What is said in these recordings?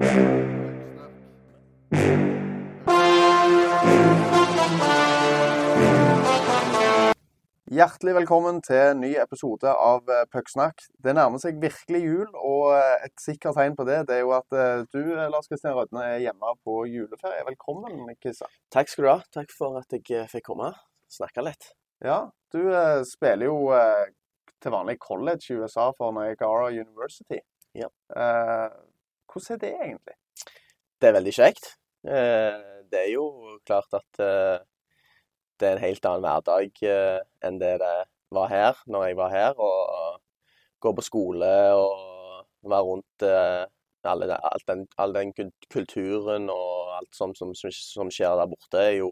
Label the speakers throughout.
Speaker 1: Hjertelig velkommen til en ny episode av eh, Pucksnakk. Det nærmer seg virkelig jul, og eh, et sikkert tegn på det det er jo at eh, du, Lars Kristian Rødne, er hjemme på juleferie. Velkommen, Kissa.
Speaker 2: Takk skal du ha. Takk for at jeg fikk komme. Snakke litt.
Speaker 1: Ja, du spiller jo til vanlig college i USA for Niagara University.
Speaker 2: Ja.
Speaker 1: Hvordan er det egentlig?
Speaker 2: Det er veldig kjekt. Eh, det er jo klart at eh, det er en helt annen hverdag eh, enn det det var her, når jeg var her. Og gå på skole og være rundt alt den, all den kulturen og alt som, som, som skjer der borte, er jo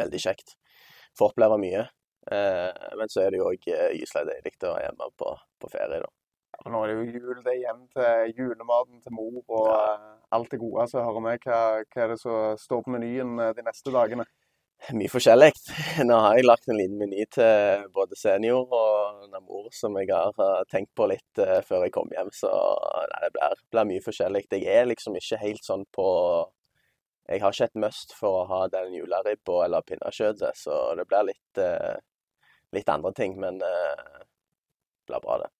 Speaker 2: veldig kjekt. Får oppleve mye. Men så er det jo òg gyselig deilig å være hjemme på, på ferie, da.
Speaker 1: Ja, Nå er det jo jul, det er hjem til julematen til mor og ja. alt det gode. Så hører vi hva, hva er det som står på menyen eh, de neste dagene.
Speaker 2: Mye forskjellig. Nå har jeg lagt en liten meny til både senior og Namor som jeg har eh, tenkt på litt eh, før jeg kom hjem, så nei, det blir, blir mye forskjellig. Jeg er liksom ikke helt sånn på Jeg har ikke et must for å ha den juleribba eller pinnekjøttet, så det blir litt, eh, litt andre ting, men eh, det blir bra, det.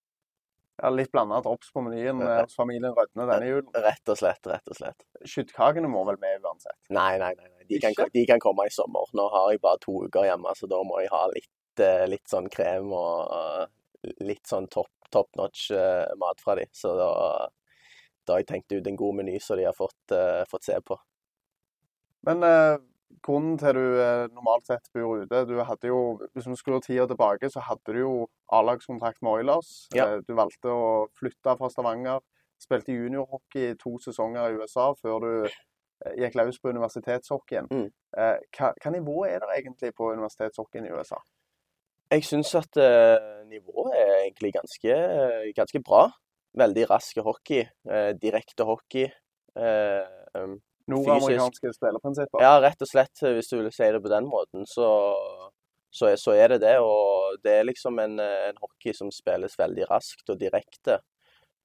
Speaker 1: Ja, litt blanda drops på menyen eh, hos familien Rødne denne julen.
Speaker 2: Rett og slett, rett og slett.
Speaker 1: Skyttkakene må vel med uansett?
Speaker 2: Nei, nei, nei. nei. De, kan, de kan komme i sommer. Nå har jeg bare to uker hjemme, så da må jeg ha litt, eh, litt sånn krem og eh, litt sånn top, top notch eh, mat fra de. Så da, da har jeg tenkt ut en god meny som de har fått, eh, fått se på.
Speaker 1: Men eh, grunnen til du eh, normalt sett bor ute Du hadde jo, hvis vi skrur tida tilbake, så hadde du jo A-lagskontrakt med Oilers.
Speaker 2: Ja.
Speaker 1: Eh, du valgte å flytte fra Stavanger. Spilte juniorhockey i to sesonger i USA før du eh, gikk løs på universitetshockeyen.
Speaker 2: Mm.
Speaker 1: Hva, hva nivå er det egentlig på universitetshockeyen i USA?
Speaker 2: Jeg syns at uh, nivået er egentlig ganske, ganske bra. Veldig rask hockey. Uh, direkte hockey. Uh, um,
Speaker 1: Nordamerikanske spillerprinsipper.
Speaker 2: Ja, rett og slett, hvis du vil si det på den måten, så, så, så er det det. Og det er liksom en, en hockey som spilles veldig raskt og direkte.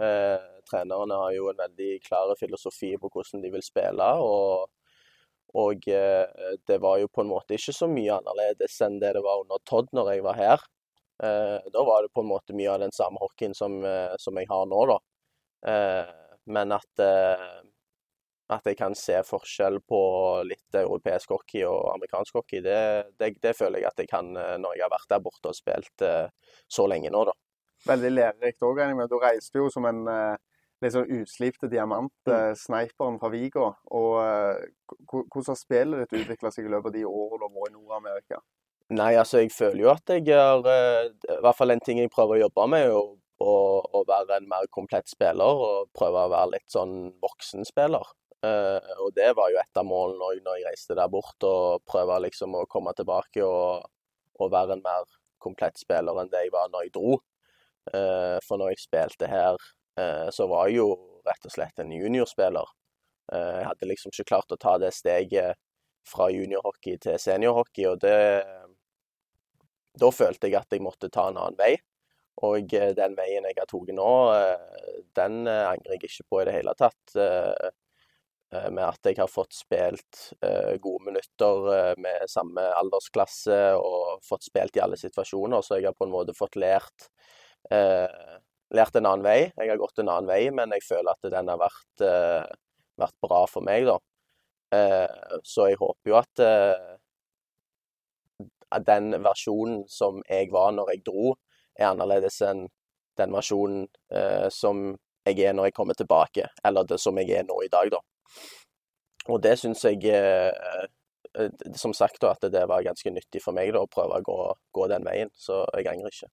Speaker 2: Eh, trenerne har jo en veldig klar filosofi på hvordan de vil spille. Og, og eh, det var jo på en måte ikke så mye annerledes enn det det var under Todd når jeg var her. Eh, da var det på en måte mye av den samme hockeyen som, eh, som jeg har nå, da. Eh, men at eh, at jeg kan se forskjell på litt europeisk hockey og amerikansk hockey, det, det, det føler jeg at jeg kan eh, når jeg har vært der borte og spilt eh, så lenge nå, da.
Speaker 1: Veldig lærerikt òg, regner jeg med. Du reiste jo som en eh, litt sånn uslipte diamant,
Speaker 2: Mm.
Speaker 1: sniperen fra Vigo. Og hvordan har spillet ditt utvikla seg i løpet av de årene du har vært i Nord-Amerika?
Speaker 2: Nei, altså jeg føler jo at jeg eh, I hvert fall en ting jeg prøver å jobbe med, er å, å være en mer komplett spiller og prøve å være litt sånn voksenspiller. Eh, og det var jo et av målene òg når jeg reiste der bort, å prøve liksom å komme tilbake og, og være en mer komplett spiller enn det jeg var når jeg dro. Eh, for når jeg spilte her, eh, så var jeg jo rett og slett en juniorspiller. Eh, jeg hadde liksom ikke klart å ta det steget fra juniorhockey til seniorhockey, og det Da følte jeg at jeg måtte ta en annen vei. Og eh, den veien jeg har tatt nå, eh, den eh, angrer jeg ikke på i det hele tatt. Eh, Med at jeg har fått spilt eh, gode minutter eh, med samme aldersklasse og fått spilt i alle situasjoner, så jeg har på en måte fått lært lært en annen vei. Jeg har gått en annen vei, men jeg føler at den har vært, vært bra for meg, da. Så jeg håper jo at, den versjonen som jeg var når jeg dro, er annerledes enn den versjonen som jeg er når jeg kommer tilbake, eller det som jeg er nå i dag, da. Og det syns jeg eh, eh, Som sagt, at det var ganske nyttig for meg da, å prøve å gå, gå den veien, så jeg angrer ikke.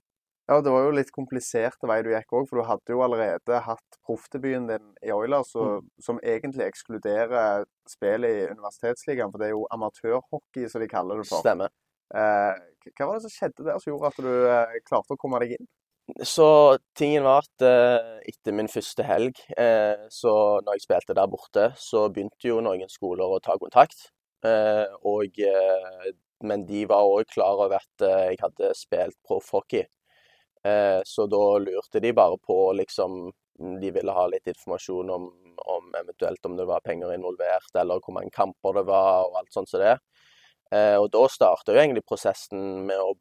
Speaker 1: Ja, det var jo litt kompliserte vei du gikk òg, for du hadde jo allerede hatt proffdebuten din i Oilers, mm. som egentlig ekskluderer spillet i universitetsligaen, for det er jo amatørhockey, som de kaller det for.
Speaker 2: Stemmer.
Speaker 1: Eh, hva var det som skjedde der som gjorde at du klarte å komme deg inn?
Speaker 2: Så tingen var at eh, etter min første helg, eh, så når jeg spilte der borte, så begynte jo noen skoler å ta kontakt. Eh, og, eh, men de var òg klar over at eh, jeg hadde spilt proffhockey. Eh, så da lurte de bare på liksom De ville ha litt informasjon om om eventuelt om det var penger involvert, eller hvor mange kamper det var, og alt sånt som det. Og da starta jo egentlig prosessen med å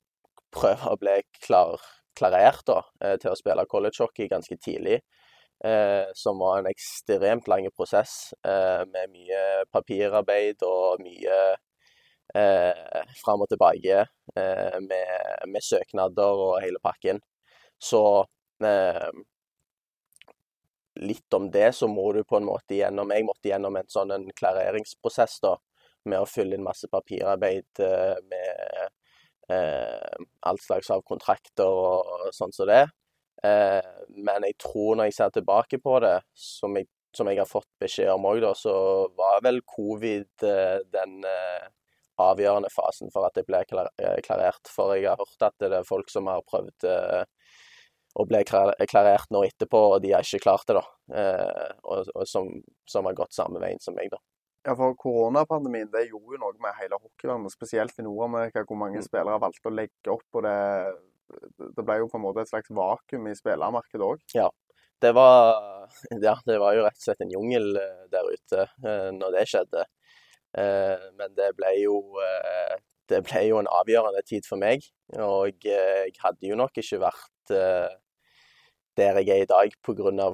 Speaker 2: prøve å bli klar, klarert da, eh, til å spille collegehockey ganske tidlig. Eh, som var en ekstremt lang prosess eh, med mye papirarbeid og mye eh, fram og tilbake eh, med, med, søknader og hele pakken. Så eh, litt om det, så må du på en måte gjennom Jeg måtte gjennom en sånn en klareringsprosess da, med å fylle inn masse papirarbeid eh, med eh, alt slags av kontrakter og sånn som det. Eh, men jeg tror når jeg ser tilbake på det, som jeg, som jeg har fått beskjed om òg, så var vel covid eh, den eh, avgjørende fasen for at jeg ble klarert. For jeg har hørt at det er folk som har prøvd å bli klarert nå etterpå, og de har ikke klart det, da. Og, og som, som, har gått samme veien som meg, da.
Speaker 1: Ja, for koronapandemien det gjorde jo noe med hele hockeyverdenen, spesielt i Nord-Amerika, hvor mange mm. spillere valgte å legge opp. og det, det ble jo på en måte et slags vakuum i spillermarkedet òg.
Speaker 2: Ja. Det var, ja, det var jo rett og slett en jungel eh, der ute eh, når det skjedde. Eh, men det ble jo det ble jo en avgjørende tid for meg. Og jeg hadde jo nok ikke vært der jeg er i dag pga.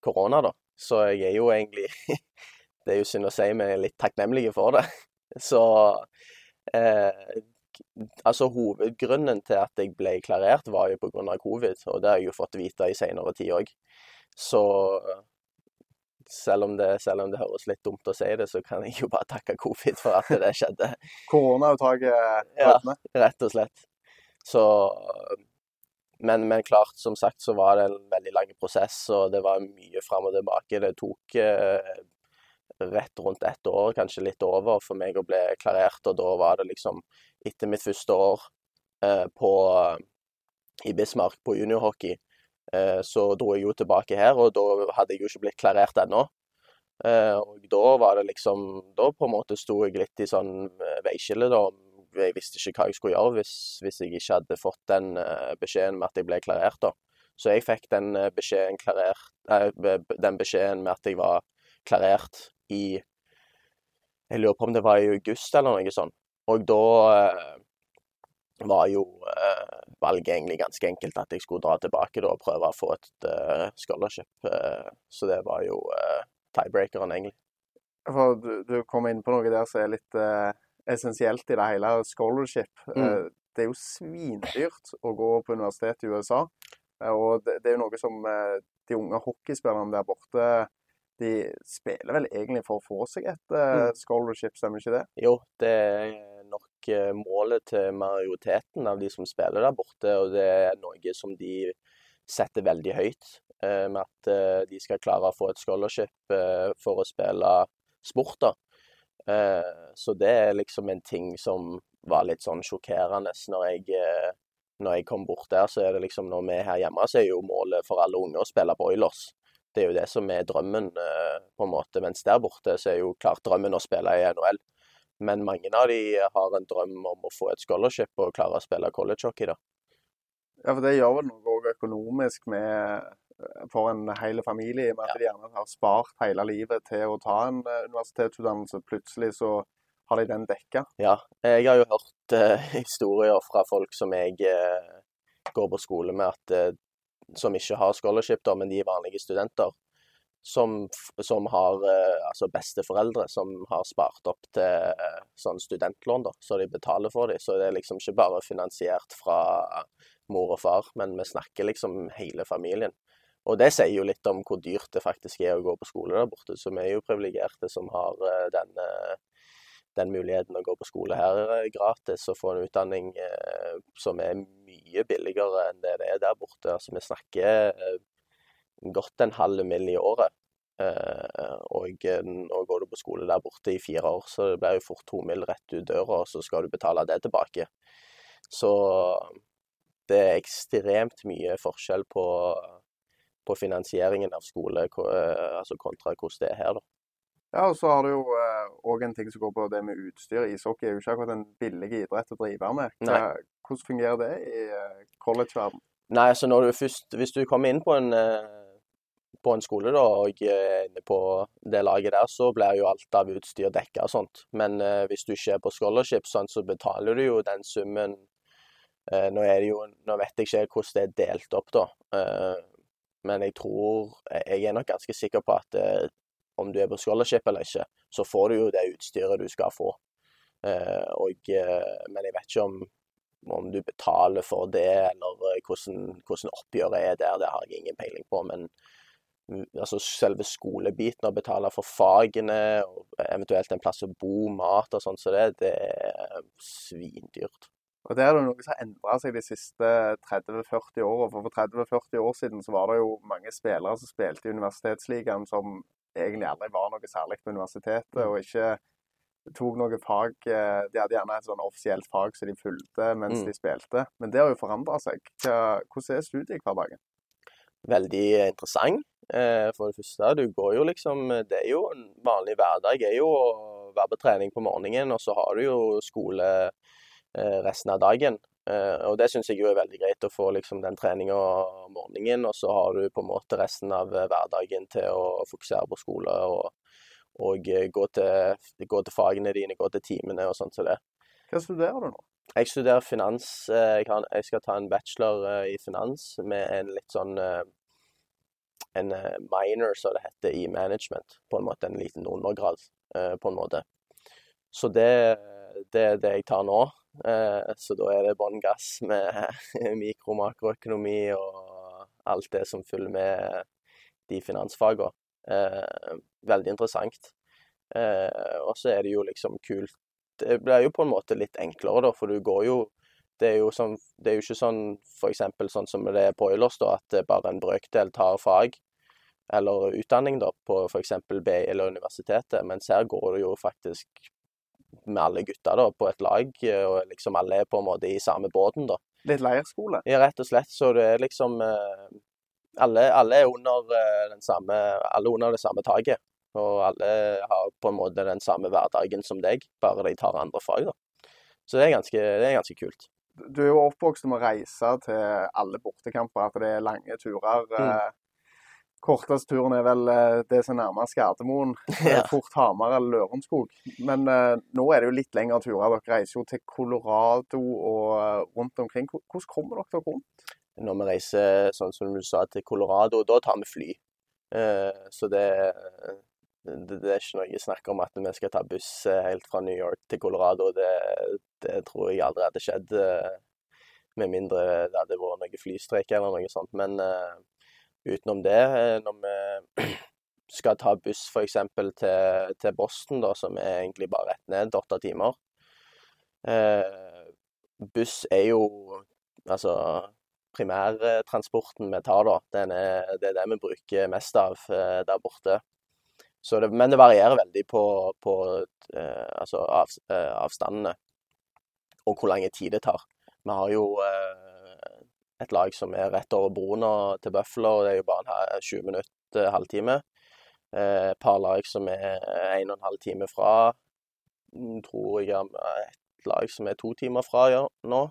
Speaker 2: korona, da. Så jeg er jo egentlig det er jo synd å si, vi er litt takknemlige for det. Så eh, altså hovedgrunnen til at jeg ble klarert, var jo pga. covid, og det har jeg jo fått vite i seinere tid òg. Så selv om, det, selv om, det, høres litt dumt å si det, så kan jeg jo bare takke covid for at det skjedde.
Speaker 1: Koronauttaket?
Speaker 2: Ja, rett og slett. Så men, men, klart, som sagt, så var det en veldig lang prosess, og det var mye fram og tilbake. Det tok eh, rett rundt ett år, kanskje litt over, for meg å bli klarert. Og da var det liksom etter mitt første år eh, på, i Bismarck på juniorhockey, eh, så dro jeg jo tilbake her, og da hadde jeg jo ikke blitt klarert ennå. Eh, og da var det liksom Da på en måte sto jeg litt i sånn eh, veiskille, da. Jeg visste ikke hva jeg skulle gjøre hvis, hvis jeg ikke hadde fått den eh, beskjeden med at jeg ble klarert, da. Så jeg fikk den eh, beskjeden, klarert, den beskjeden med at jeg var klarert i Jeg lurer på om det var i august eller noe sånt. Og da eh, var jo eh, valget egentlig ganske enkelt at jeg skulle dra tilbake da, og prøve å få et uh, scholarship. Uh, så det var jo uh, tiebreakeren, egentlig.
Speaker 1: For du, du kom inn på noe der som er litt essensielt i det hele. Scholarship. Mm. det er jo svindyrt å gå på universitet i USA. og det, det, er jo noe som de unge hockeyspillerne der borte de spiller vel egentlig for å få seg et uh, scholarship, stemmer ikke det?
Speaker 2: Jo, det er nok uh, målet til majoriteten av de som spiller der borte, og det er noe som de setter veldig høyt. Uh, med at de skal klare å få et scholarship for å spille sport. da. så det er liksom en ting som var litt sånn sjokkerende når jeg, når jeg kom bort der. Så er det liksom når vi er her hjemme, så er jo målet for alle unge å spille på Oilers. Det er jo det som er drømmen, eh, på en måte. Mens der borte så er jo klart drømmen å spille i NHL. Men mange av de har en drøm om å få et scholarship og klare å spille collegehockey, da.
Speaker 1: Ja, for det gjør vel noe økonomisk med, eh, for en hel familie, med at ja. de gjerne har spart hele livet til å ta en eh, universitetsutdannelse. Plutselig så har de den dekka.
Speaker 2: Ja, jeg har jo hørt uh, historier fra folk som jeg uh, går på skole med, at som ikke har scholarship, da, men de er vanlige studenter, som, som har eh, altså besteforeldre som har spart opp til eh, sånn studentlån, da, så de betaler for dem. Så det er liksom ikke bare finansiert fra mor og far, men vi snakker liksom hele familien. Og det sier jo litt om hvor dyrt det faktisk er å gå på skole der borte. Så vi er jo privilegerte som har eh, denne den muligheten å gå på skole her gratis og få en utdanning eh, som er mye billigere enn det det er der borte. Altså, vi snakker eh, godt en halv mill. i året. Eh, og nå går du på skole der borte i fire år, så det blir jo fort to mill. rett ut døra, og så skal du betale det tilbake. Så det er ekstremt mye forskjell på, på finansieringen av skole altså kontra hvordan det er her. da.
Speaker 1: Ja, og så har du jo òg eh, en ting som går på det med utstyr. Ishockey er jo ikke akkurat en billig idrett å drive med. Hva, hvordan fungerer det i eh, college-verdenen?
Speaker 2: Nei, så når du først, Hvis du kommer inn på en, eh, på en skole, da, og inne på det laget der, så blir jo alt av utstyr dekka og sånt. Men eh, hvis du ikke er på scholarship, sånn, så betaler du jo den summen eh, nå, er det jo, nå vet jeg ikke hvordan det er delt opp, da. Eh, men jeg tror Jeg er nok ganske sikker på at om du er på scholarship eller ikke, så får du jo det utstyret du skal få. Eh, og, eh, men jeg vet ikke om om du betaler for det, eller hvordan, hvordan oppgjøret er der, det har jeg ingen peiling på. Men altså selve skolebiten, å betale for fagene, og eventuelt en plass å bo, mat og sånn, så det, det er svindyrt.
Speaker 1: Og Det er det noe som har endra seg de siste 30-40 åra. For for 30-40 år siden så var det jo mange spillere som spilte i Universitetsligaen som egentlig aldri var noe særlig på universitetet, og ikke tok noe fag De hadde gjerne et sånn offisielt fag som de fulgte mens
Speaker 2: Mm.
Speaker 1: de spilte. Men det har jo forandra seg. Hvordan er studiehverdagen?
Speaker 2: Veldig interessant. Eh, For det første, du går jo liksom Det er jo en vanlig hverdag. er jo å være på trening på morgenen, og så har du jo skole eh, resten av dagen. Eh, Og det syns jeg jo er veldig greit, å få liksom den treninga om morgenen, og så har du på en måte resten av eh, hverdagen til å fokusere på skole og, og eh, gå, til, gå til fagene dine, gå til timene og sånt som det.
Speaker 1: Hva studerer du nå?
Speaker 2: Jeg studerer finans. Jeg, skal ta en bachelor i finans med en litt sånn En minor, som det heter, i management. På en måte en liten undergrad, på en måte. Så det, det er det jeg tar nå. Eh, Så da er det bånn gass med mikro- og makroøkonomi og alt det som følger med de finansfagene. Eh, Veldig interessant. Eh, Og så er det jo liksom kult det blir jo på en måte litt enklere, da, for du går jo Det er sånn, det er jo ikke sånn f.eks. sånn som det er på Oilers, da, at bare en brøkdel tar fag eller utdanning da, på f.eks. BI eller universitetet, mens her går det jo faktisk med alle gutta da, på et lag, og liksom alle er på en måte i samme båten, da.
Speaker 1: Litt leirskole?
Speaker 2: Ja, rett og slett. Så det er liksom eh, alle, alle er under eh, den samme Alle under det samme taket. Og alle har på en måte den samme hverdagen som deg, bare de tar andre fag, da. Så det er ganske, det er ganske kult.
Speaker 1: Du er jo oppvokst med å reise til alle bortekamper, at det er lange turer.
Speaker 2: Mm.
Speaker 1: Korteste turen er vel eh, det som er nærmest Gardermoen. eh,
Speaker 2: Ja.
Speaker 1: Fort Hamar eller Lørenskog. Men uh, nå er det jo litt lengre turer. Dere reiser jo til Colorado og uh, rundt omkring. Hvordan kommer dere rundt?
Speaker 2: Når vi reiser, sånn som du sa, til Colorado, da tar vi fly. Uh, så det, det, det er ikke noe snakk om at vi skal ta buss helt fra New York til Colorado. Det, det tror jeg aldri hadde skjedd, med mindre det hadde vært noe flystreik eller noe sånt. Men utenom det, eh, når vi skal ta buss f.eks. Til, til Boston, da, som er egentlig bare rett ned, åtte timer eh, Buss er jo Altså primærtransporten vi tar, da. Er, det er det vi bruker mest av eh, der borte. Det, men det varierer veldig på, på eh, altså av, eh, avstandene og hvor lang tid det tar. Vi har jo eh, et lag som er rett over broen til Buffalo, og det er jo bare en ha- 20 minutter, halvtime. Eh, Et par lag som er en og en halv fra. Mm, Tror jeg et lag som er to timer fra ja, nå.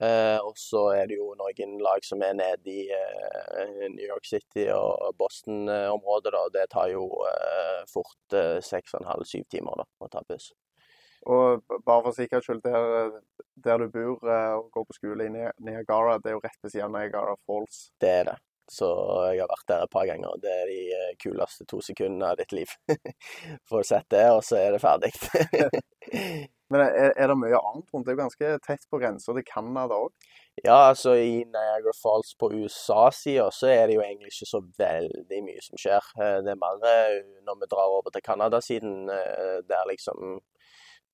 Speaker 2: Eh, og så er det jo noen lag som er nede i eh, New York City og Boston-området, da. Det tar jo eh, fort eh, seks og en halv, syv timer da, å ta buss.
Speaker 1: Og bare for sikkerhets skyld, der, der du bor eh, og går på skole i Niagara, det er jo rett ved siden av Niagara Falls.
Speaker 2: Det er det. Så jeg har vært der et par ganger. og Det er de eh, kuleste to sekundene av ditt liv. Får sett det, og så er det ferdig.
Speaker 1: Men er, er det mye annet rundt? Det er jo ganske tett på grensa til Canada òg.
Speaker 2: Ja, altså i Niagara Falls på USA-sida så er det jo egentlig ikke så veldig mye som skjer. Eh, Det er mer eh, når vi drar over til Canada-siden, eh, der liksom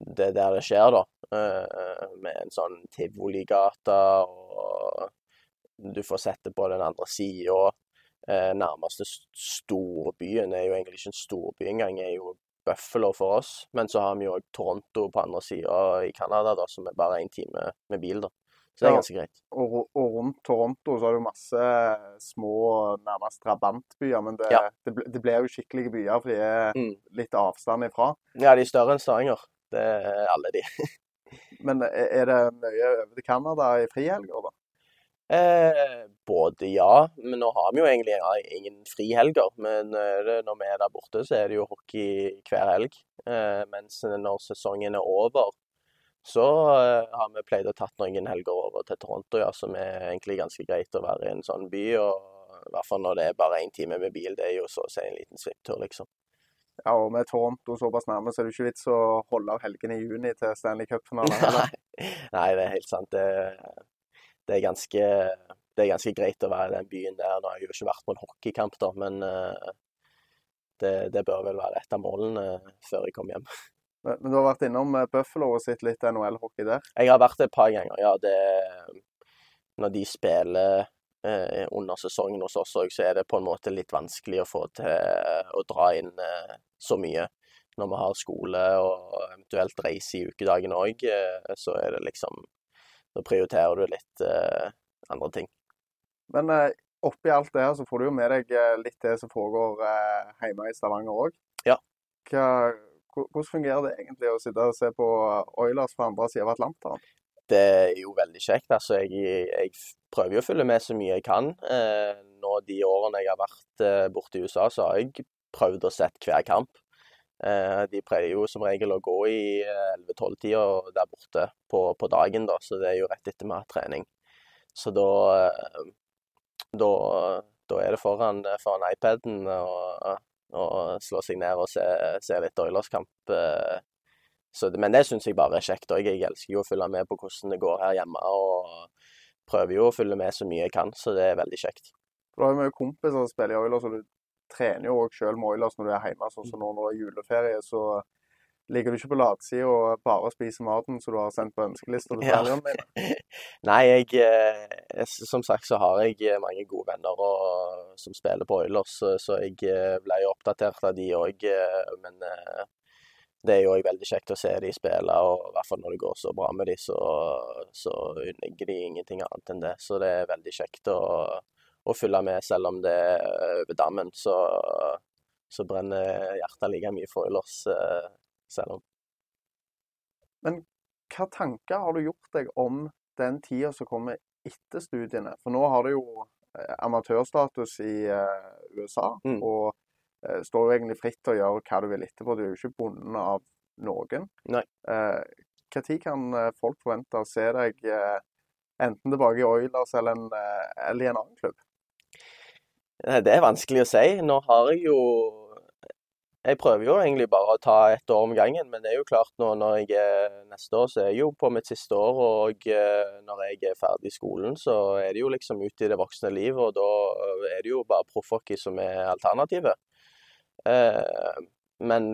Speaker 2: Det er der det skjer, da. Eh, Med en sånn tivoligate, og du får sett det på den andre sida. Nærmeste s- storbyen er jo egentlig ikke en storby engang, er jo Buffalo for oss. Men så har vi jo òg Toronto på andre sida i Canada, da, som er bare én time med bil, da. Så det er ganske greit.
Speaker 1: Og, og rundt Toronto så har du masse små, nærmest drabantbyer. Men det,
Speaker 2: Ja.
Speaker 1: det, det blir jo skikkelige byer, for de er
Speaker 2: Mm.
Speaker 1: litt avstand ifra.
Speaker 2: Ja, de er større enn Stavanger. Det er alle de.
Speaker 1: Men er er det mye over til Canada i frihelger, da?
Speaker 2: Eh, både ja, men nå har vi jo egentlig ingen frihelger. Men eh, når vi er der borte, så er det jo hockey hver helg. Eh, mens når sesongen er over, så eh, har vi pleid å tatt noen helger over til Toronto, ja, som er egentlig ganske greit å være i en sånn by. og I hvert fall når det er bare én time med bil. Det er jo så å si en liten svipptur, liksom.
Speaker 1: Ja, og med Toronto såpass nærme, så er det ikke vits å holde av helgene i juni til Stanley Cup-finalen.
Speaker 2: Nei, nei, det er helt sant. Det, det, er ganske, det, er ganske, greit å være i den byen der. Nå har jeg jo ikke vært på en hockeykamp, da, men uh, det, det, bør vel være et av målene før jeg kommer hjem.
Speaker 1: Men, du har vært innom eh, Buffalo og sett litt NHL-hockey der?
Speaker 2: Jeg har vært det et par ganger, ja. Det, når de spiller eh, under sesongen hos oss òg, så er det på en måte litt vanskelig å få til eh, å dra inn eh, så mye. Når vi har skole og eventuelt reise i ukedagen òg, eh, så er det liksom Da prioriterer du litt eh, andre ting.
Speaker 1: Men eh, oppi alt det her så får du jo med deg litt det som foregår hjemme i Stavanger òg.
Speaker 2: Ja.
Speaker 1: hvordan fungerer det egentlig å sitte og se på Oilers på andre siden av Atlanteren?
Speaker 2: Det er jo veldig kjekt. Altså, jeg, jeg, prøver jo å følge med så mye jeg kan. Eh, nå De årene jeg har vært eh, borte i USA, så har jeg prøvd å sette hver kamp. Eh, de pleier jo som regel å gå i 11-12-tida der borte på, på, dagen, da, så det er jo rett etter vi har trening. Så da, eh, da, da er det foran, foran iPaden og slå seg ned og se, se litt Oilers-kamp eh, så, men det syns jeg bare er kjekt. Og jeg elsker jo å følge med på hvordan det går her hjemme. Og prøver jo å følge med så mye jeg kan, så det er veldig kjekt.
Speaker 1: Du har jo mye kompiser som spiller i Oilers, og du trener jo òg sjøl med Oilers når du er hjemme. Sånn som nå når det er juleferie, så ligger du ikke på latsida og bare spiser maten som du har sendt på ønskelista til foreldrene dine?
Speaker 2: Nei, jeg, eh, Som sagt så har jeg mange gode venner og, som spiller på Oilers, så jeg eh, ble jo oppdatert av de òg. Eh, men det er jo òg veldig kjekt å se de spille, og i hvert fall når det går så bra med de, så, så unngir de ingenting annet enn det. Så det er veldig kjekt å, å følge med, selv om det er over dammen. Så, så brenner hjertet like mye for Oilers, eh, selv om.
Speaker 1: Men hva tanker har du gjort deg om den tida som kommer etter studiene? For nå har du jo eh, amatørstatus i uh, USA. Mm. og eh, står jo egentlig fritt til å gjøre hva du vil etterpå. Du er jo ikke bundet av noen.
Speaker 2: Nei.
Speaker 1: Eh, Når kan eh, folk forvente å se deg eh, enten tilbake i Oilers eller, en, eh, eller i en annen klubb?
Speaker 2: Det er vanskelig å si. Nå har jeg jo Jeg prøver jo egentlig bare å ta ett år om gangen, men det er jo klart nå når jeg er neste år, så er jeg jo på mitt siste år. Og eh, når jeg er ferdig i skolen, så er det jo liksom ut i det voksne livet, og da er det jo bare proffhockey som er alternativet. Eh, men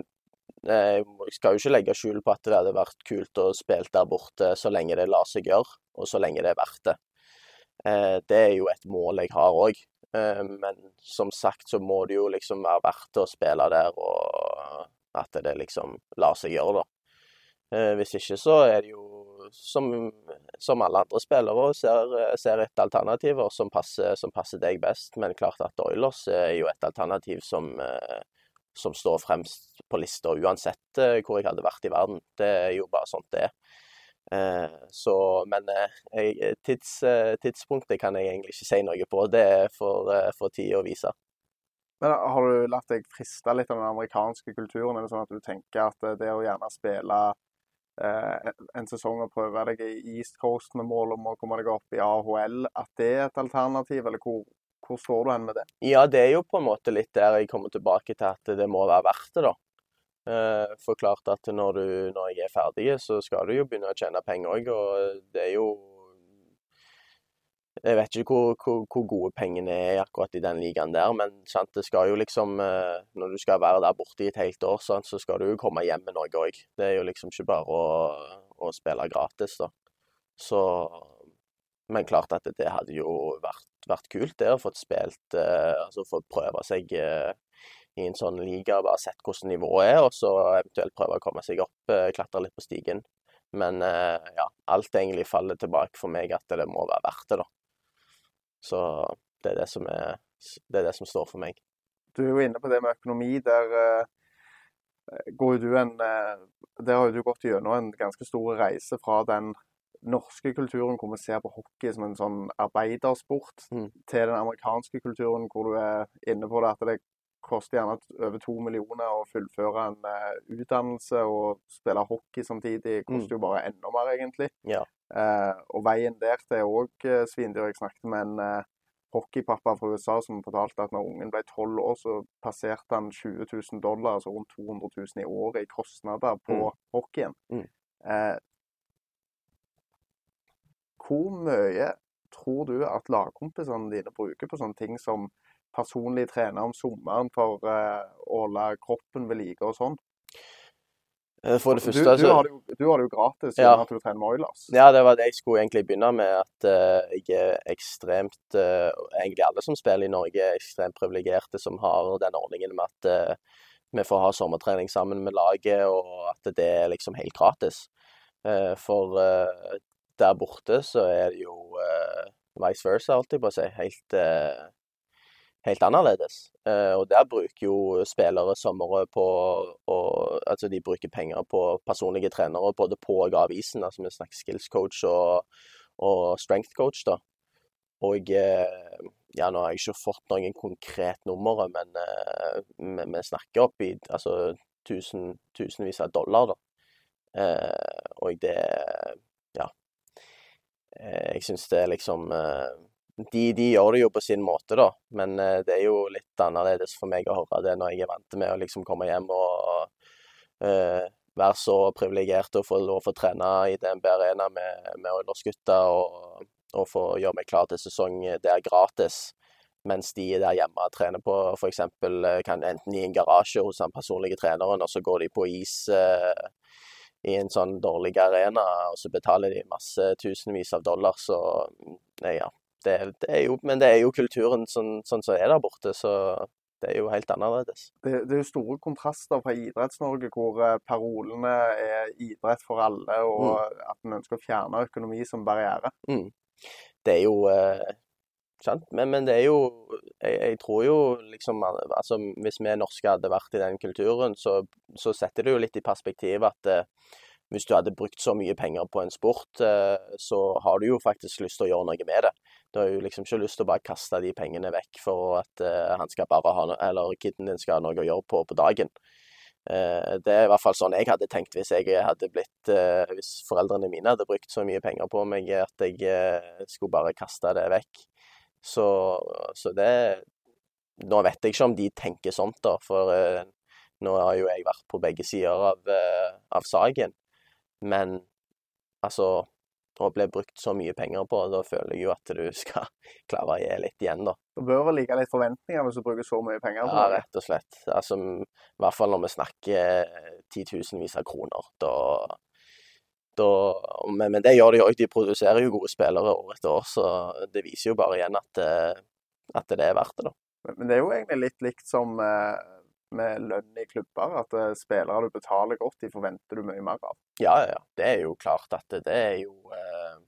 Speaker 2: eh, jeg skal jo ikke legge skjul på at det hadde vært kult å spille der borte så lenge det lar seg gjøre, og så lenge det er verdt det. Eh, det er jo et mål jeg har òg. Men som sagt så må det jo liksom være verdt å spille der, og at det liksom lar seg gjøre, da. Hvis ikke så er det jo som, som alle andre spillere ser, ser etter alternativer som passer, som passer, deg best. Men klart at Oilers er jo et alternativ som, som står fremst på lista, uansett eh, hvor jeg hadde vært i verden. Det er jo bare sånt det er. Eh, så, men eh, tids, tidspunktet kan jeg egentlig ikke si noe på. Det er for, tid å vise.
Speaker 1: Men Har du latt deg friste litt av den amerikanske kulturen? Er det sånn at du tenker at det å gjerne spille eh, en sesong og prøve deg i East Coast med mål om å komme deg opp i AHL, at det er et alternativ? Eller hvor, hvor står du hen med det?
Speaker 2: Ja, det er jo på en måte litt der jeg kommer tilbake til at det må være verdt det, da. Eh, for klart at når, du, når jeg er ferdig, så skal du jo begynne å tjene penger òg, og det er jo Jeg vet ikke hvor, hvor, hvor, gode pengene er akkurat i den ligaen der, men sant, det skal jo liksom eh, Når du skal være der borte i et helt år, sant, så skal du jo komme hjem med noe òg. Det er jo liksom ikke bare å, å spille gratis, da. Så Men klart at det hadde jo vært vært kult det å få spilt eh, Altså fått prøve seg eh, i en sånn liga, bare sett hvordan nivået er, og så eventuelt prøve å komme seg opp, klatre litt på stigen. Men ja, alt egentlig faller tilbake for meg at det må være verdt det, da. Så det er det som, er, det er det som står for meg.
Speaker 1: Du er jo inne på det med økonomi. Der går du en Der har du gått gjennom en ganske stor reise fra den norske kulturen hvor vi ser på hockey som en sånn arbeidersport,
Speaker 2: Mm.
Speaker 1: til den amerikanske kulturen hvor du er inne på det at det koster gjerne over to millioner å fullføre en eh, utdannelse og spille hockey samtidig. Det koster jo bare enda mer, egentlig.
Speaker 2: Ja.
Speaker 1: Eh, og veien der til òg uh, svindyr. Jeg snakket med en eh, hockeypappa fra USA som fortalte at når ungen ble tolv år, så passerte han 20 000 dollar, altså rundt 200 000 i året i kostnader på
Speaker 2: Mm.
Speaker 1: hockeyen.
Speaker 2: Mm.
Speaker 1: Eh, hvor mye tror du at lagkompisene dine bruker på sånne ting som personlig trener om sommeren for eh, å holde kroppen ved like og sånn?
Speaker 2: Eh, For det første,
Speaker 1: du,
Speaker 2: du,
Speaker 1: har det jo, du har det jo gratis
Speaker 2: Ja.
Speaker 1: at du trener med Oilers.
Speaker 2: Ja, det var det jeg skulle egentlig begynne med. At uh, jeg er ekstremt uh, Egentlig alle som spiller i Norge, er ekstremt privilegerte som har den ordningen med at uh, vi får ha sommertrening sammen med laget, og at det er liksom helt gratis. For der borte så er det jo vice versa, alltid på å si. Helt, helt annerledes. Eh, og der bruker jo spillere sommere på å Altså, de bruker penger på personlige trenere både på og av isen. Altså, vi snakker skills coach og, og strength coach, da. Og eh, ja, nå har jeg ikke fått noen konkret nummer, men eh, vi, vi snakker opp i altså tusen, tusenvis av dollar, da. Og det Ja. Jeg syns det er liksom de, de gjør det jo på sin måte, da, men eh, det er jo litt annerledes for meg å høre det når jeg er vant med å liksom komme hjem og uh, være så privilegert og få lov å trene i DNB Arena med, med Oilers-gutta og, og få gjøre meg klar til sesong der gratis. Mens de der hjemme trener på f.eks. kan enten i en garasje hos den personlige treneren, og så går de på is eh, i en sånn dårlig arena, og så betaler de masse tusenvis av dollar, så nei, ja. Det, det er jo, men det er jo kulturen sånn sånn som er der borte, så det er jo helt annerledes.
Speaker 1: Det, det er jo store kontraster fra Idretts-Norge, hvor eh, parolene er idrett for alle, og at en ønsker å fjerne økonomi som barriere.
Speaker 2: Mm. Det er jo eh, sant, men, men det er jo jeg, jeg tror jo liksom altså Hvis vi norske hadde vært i den kulturen, så, så setter det jo litt i perspektiv at eh, hvis du hadde brukt så mye penger på en sport, eh, så har du jo faktisk lyst til å gjøre noe med det. Du har jo liksom ikke lyst til å bare kaste de pengene vekk for at eh, han skal bare ha noe, eller kiden din skal ha noe å gjøre på på dagen. Eh, det er i hvert fall sånn jeg hadde tenkt hvis jeg hadde blitt Hvis foreldrene mine hadde brukt så mye penger på meg at jeg skulle bare kaste det vekk. Så, så det Nå vet jeg ikke om de tenker sånt, da, for nå har jo jeg vært på begge sider av, av saken. Men altså Å bli brukt så mye penger på, da føler jeg jo at du skal klare å gi litt igjen, da.
Speaker 1: Det bør vel ligge litt forventninger hvis du bruker så mye penger på
Speaker 2: Ja,
Speaker 1: det.
Speaker 2: rett og slett. Altså, I hvert fall når vi snakker titusenvis av kroner. Da, da men, men det gjør de òg. De produserer jo gode spillere år etter år, så det viser jo bare igjen at, eh, at det er verdt det, da.
Speaker 1: Men, men det er jo egentlig litt likt som eh, med lønn i klubber, at eh, spillere du betaler godt, de forventer du mye mer av.
Speaker 2: Ja, ja. Det er jo klart at det, er jo eh,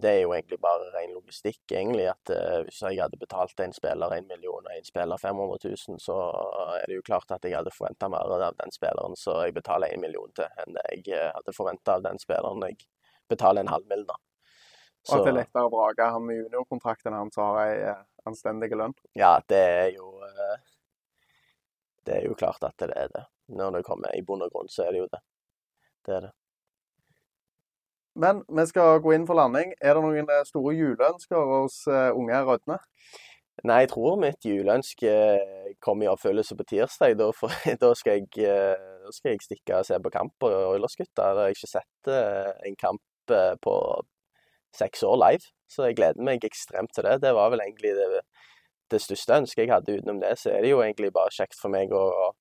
Speaker 2: Det er jo egentlig bare ren logistikk, egentlig. At eh, hvis jeg hadde betalt en spiller en million og en spiller 500 000, så er det jo klart at jeg hadde forventa mer av den spilleren så jeg betaler en million til, enn jeg hadde forventa av den spilleren jeg betaler en halv mill. da.
Speaker 1: Og at det er lettere å vrake han med juniorkontrakten han som har ei anstendig lønn.
Speaker 2: Ja, det er jo Det er jo klart at det er det. Når det kommer i bunn og grunn, så er det jo det. Det er det.
Speaker 1: Men vi skal gå inn for landing. Er det noen eh, store juleønsker hos eh, unge Rødne?
Speaker 2: Nei, jeg tror mitt juleønske eh, kommer i oppfyllelse på tirsdag. Da, for, da, skal jeg, da skal jeg stikke og se på kamp på Oilersgutta. Jeg har ikke sett en kamp på seks år live, så jeg gleder meg ekstremt til det. Det var vel egentlig det, det største ønsket jeg hadde. Utenom det så er det jo egentlig bare kjekt for meg å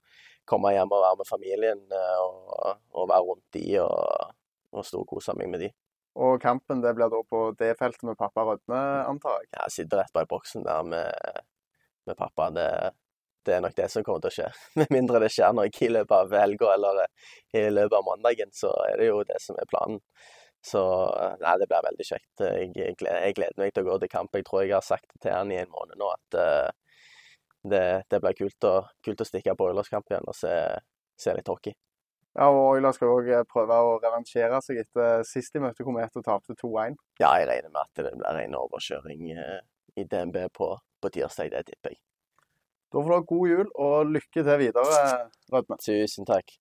Speaker 2: komme hjem og være med familien eh, og, og være rundt de og, og storkose meg med de.
Speaker 1: Og kampen det blir da på det feltet med pappa Rødne, antar jeg.
Speaker 2: Jeg sitter rett bak boksen der med, med pappa. Det, det er nok det som kommer til å skje. Med mindre det skjer noe i løpet av helga eller i løpet av mandagen, så er det jo det som er planen. Så nei, det blir veldig kjekt. Jeg, jeg, jeg gleder meg til å gå til kamp. Jeg tror jeg har sagt til han i en måned nå at uh, det, det blir kult å, kult å stikke på Oilers-kamp igjen og se, se litt hockey.
Speaker 1: Ja, og Oilers skal òg prøve å revansjere seg etter sist de møtte Komet og tapte 2-1.
Speaker 2: Ja, jeg regner med at det blir en overkjøring i DNB på, på tirsdag, det tipper jeg.
Speaker 1: Da får du ha god jul og lykke til videre, Rødme.
Speaker 2: Tusen takk.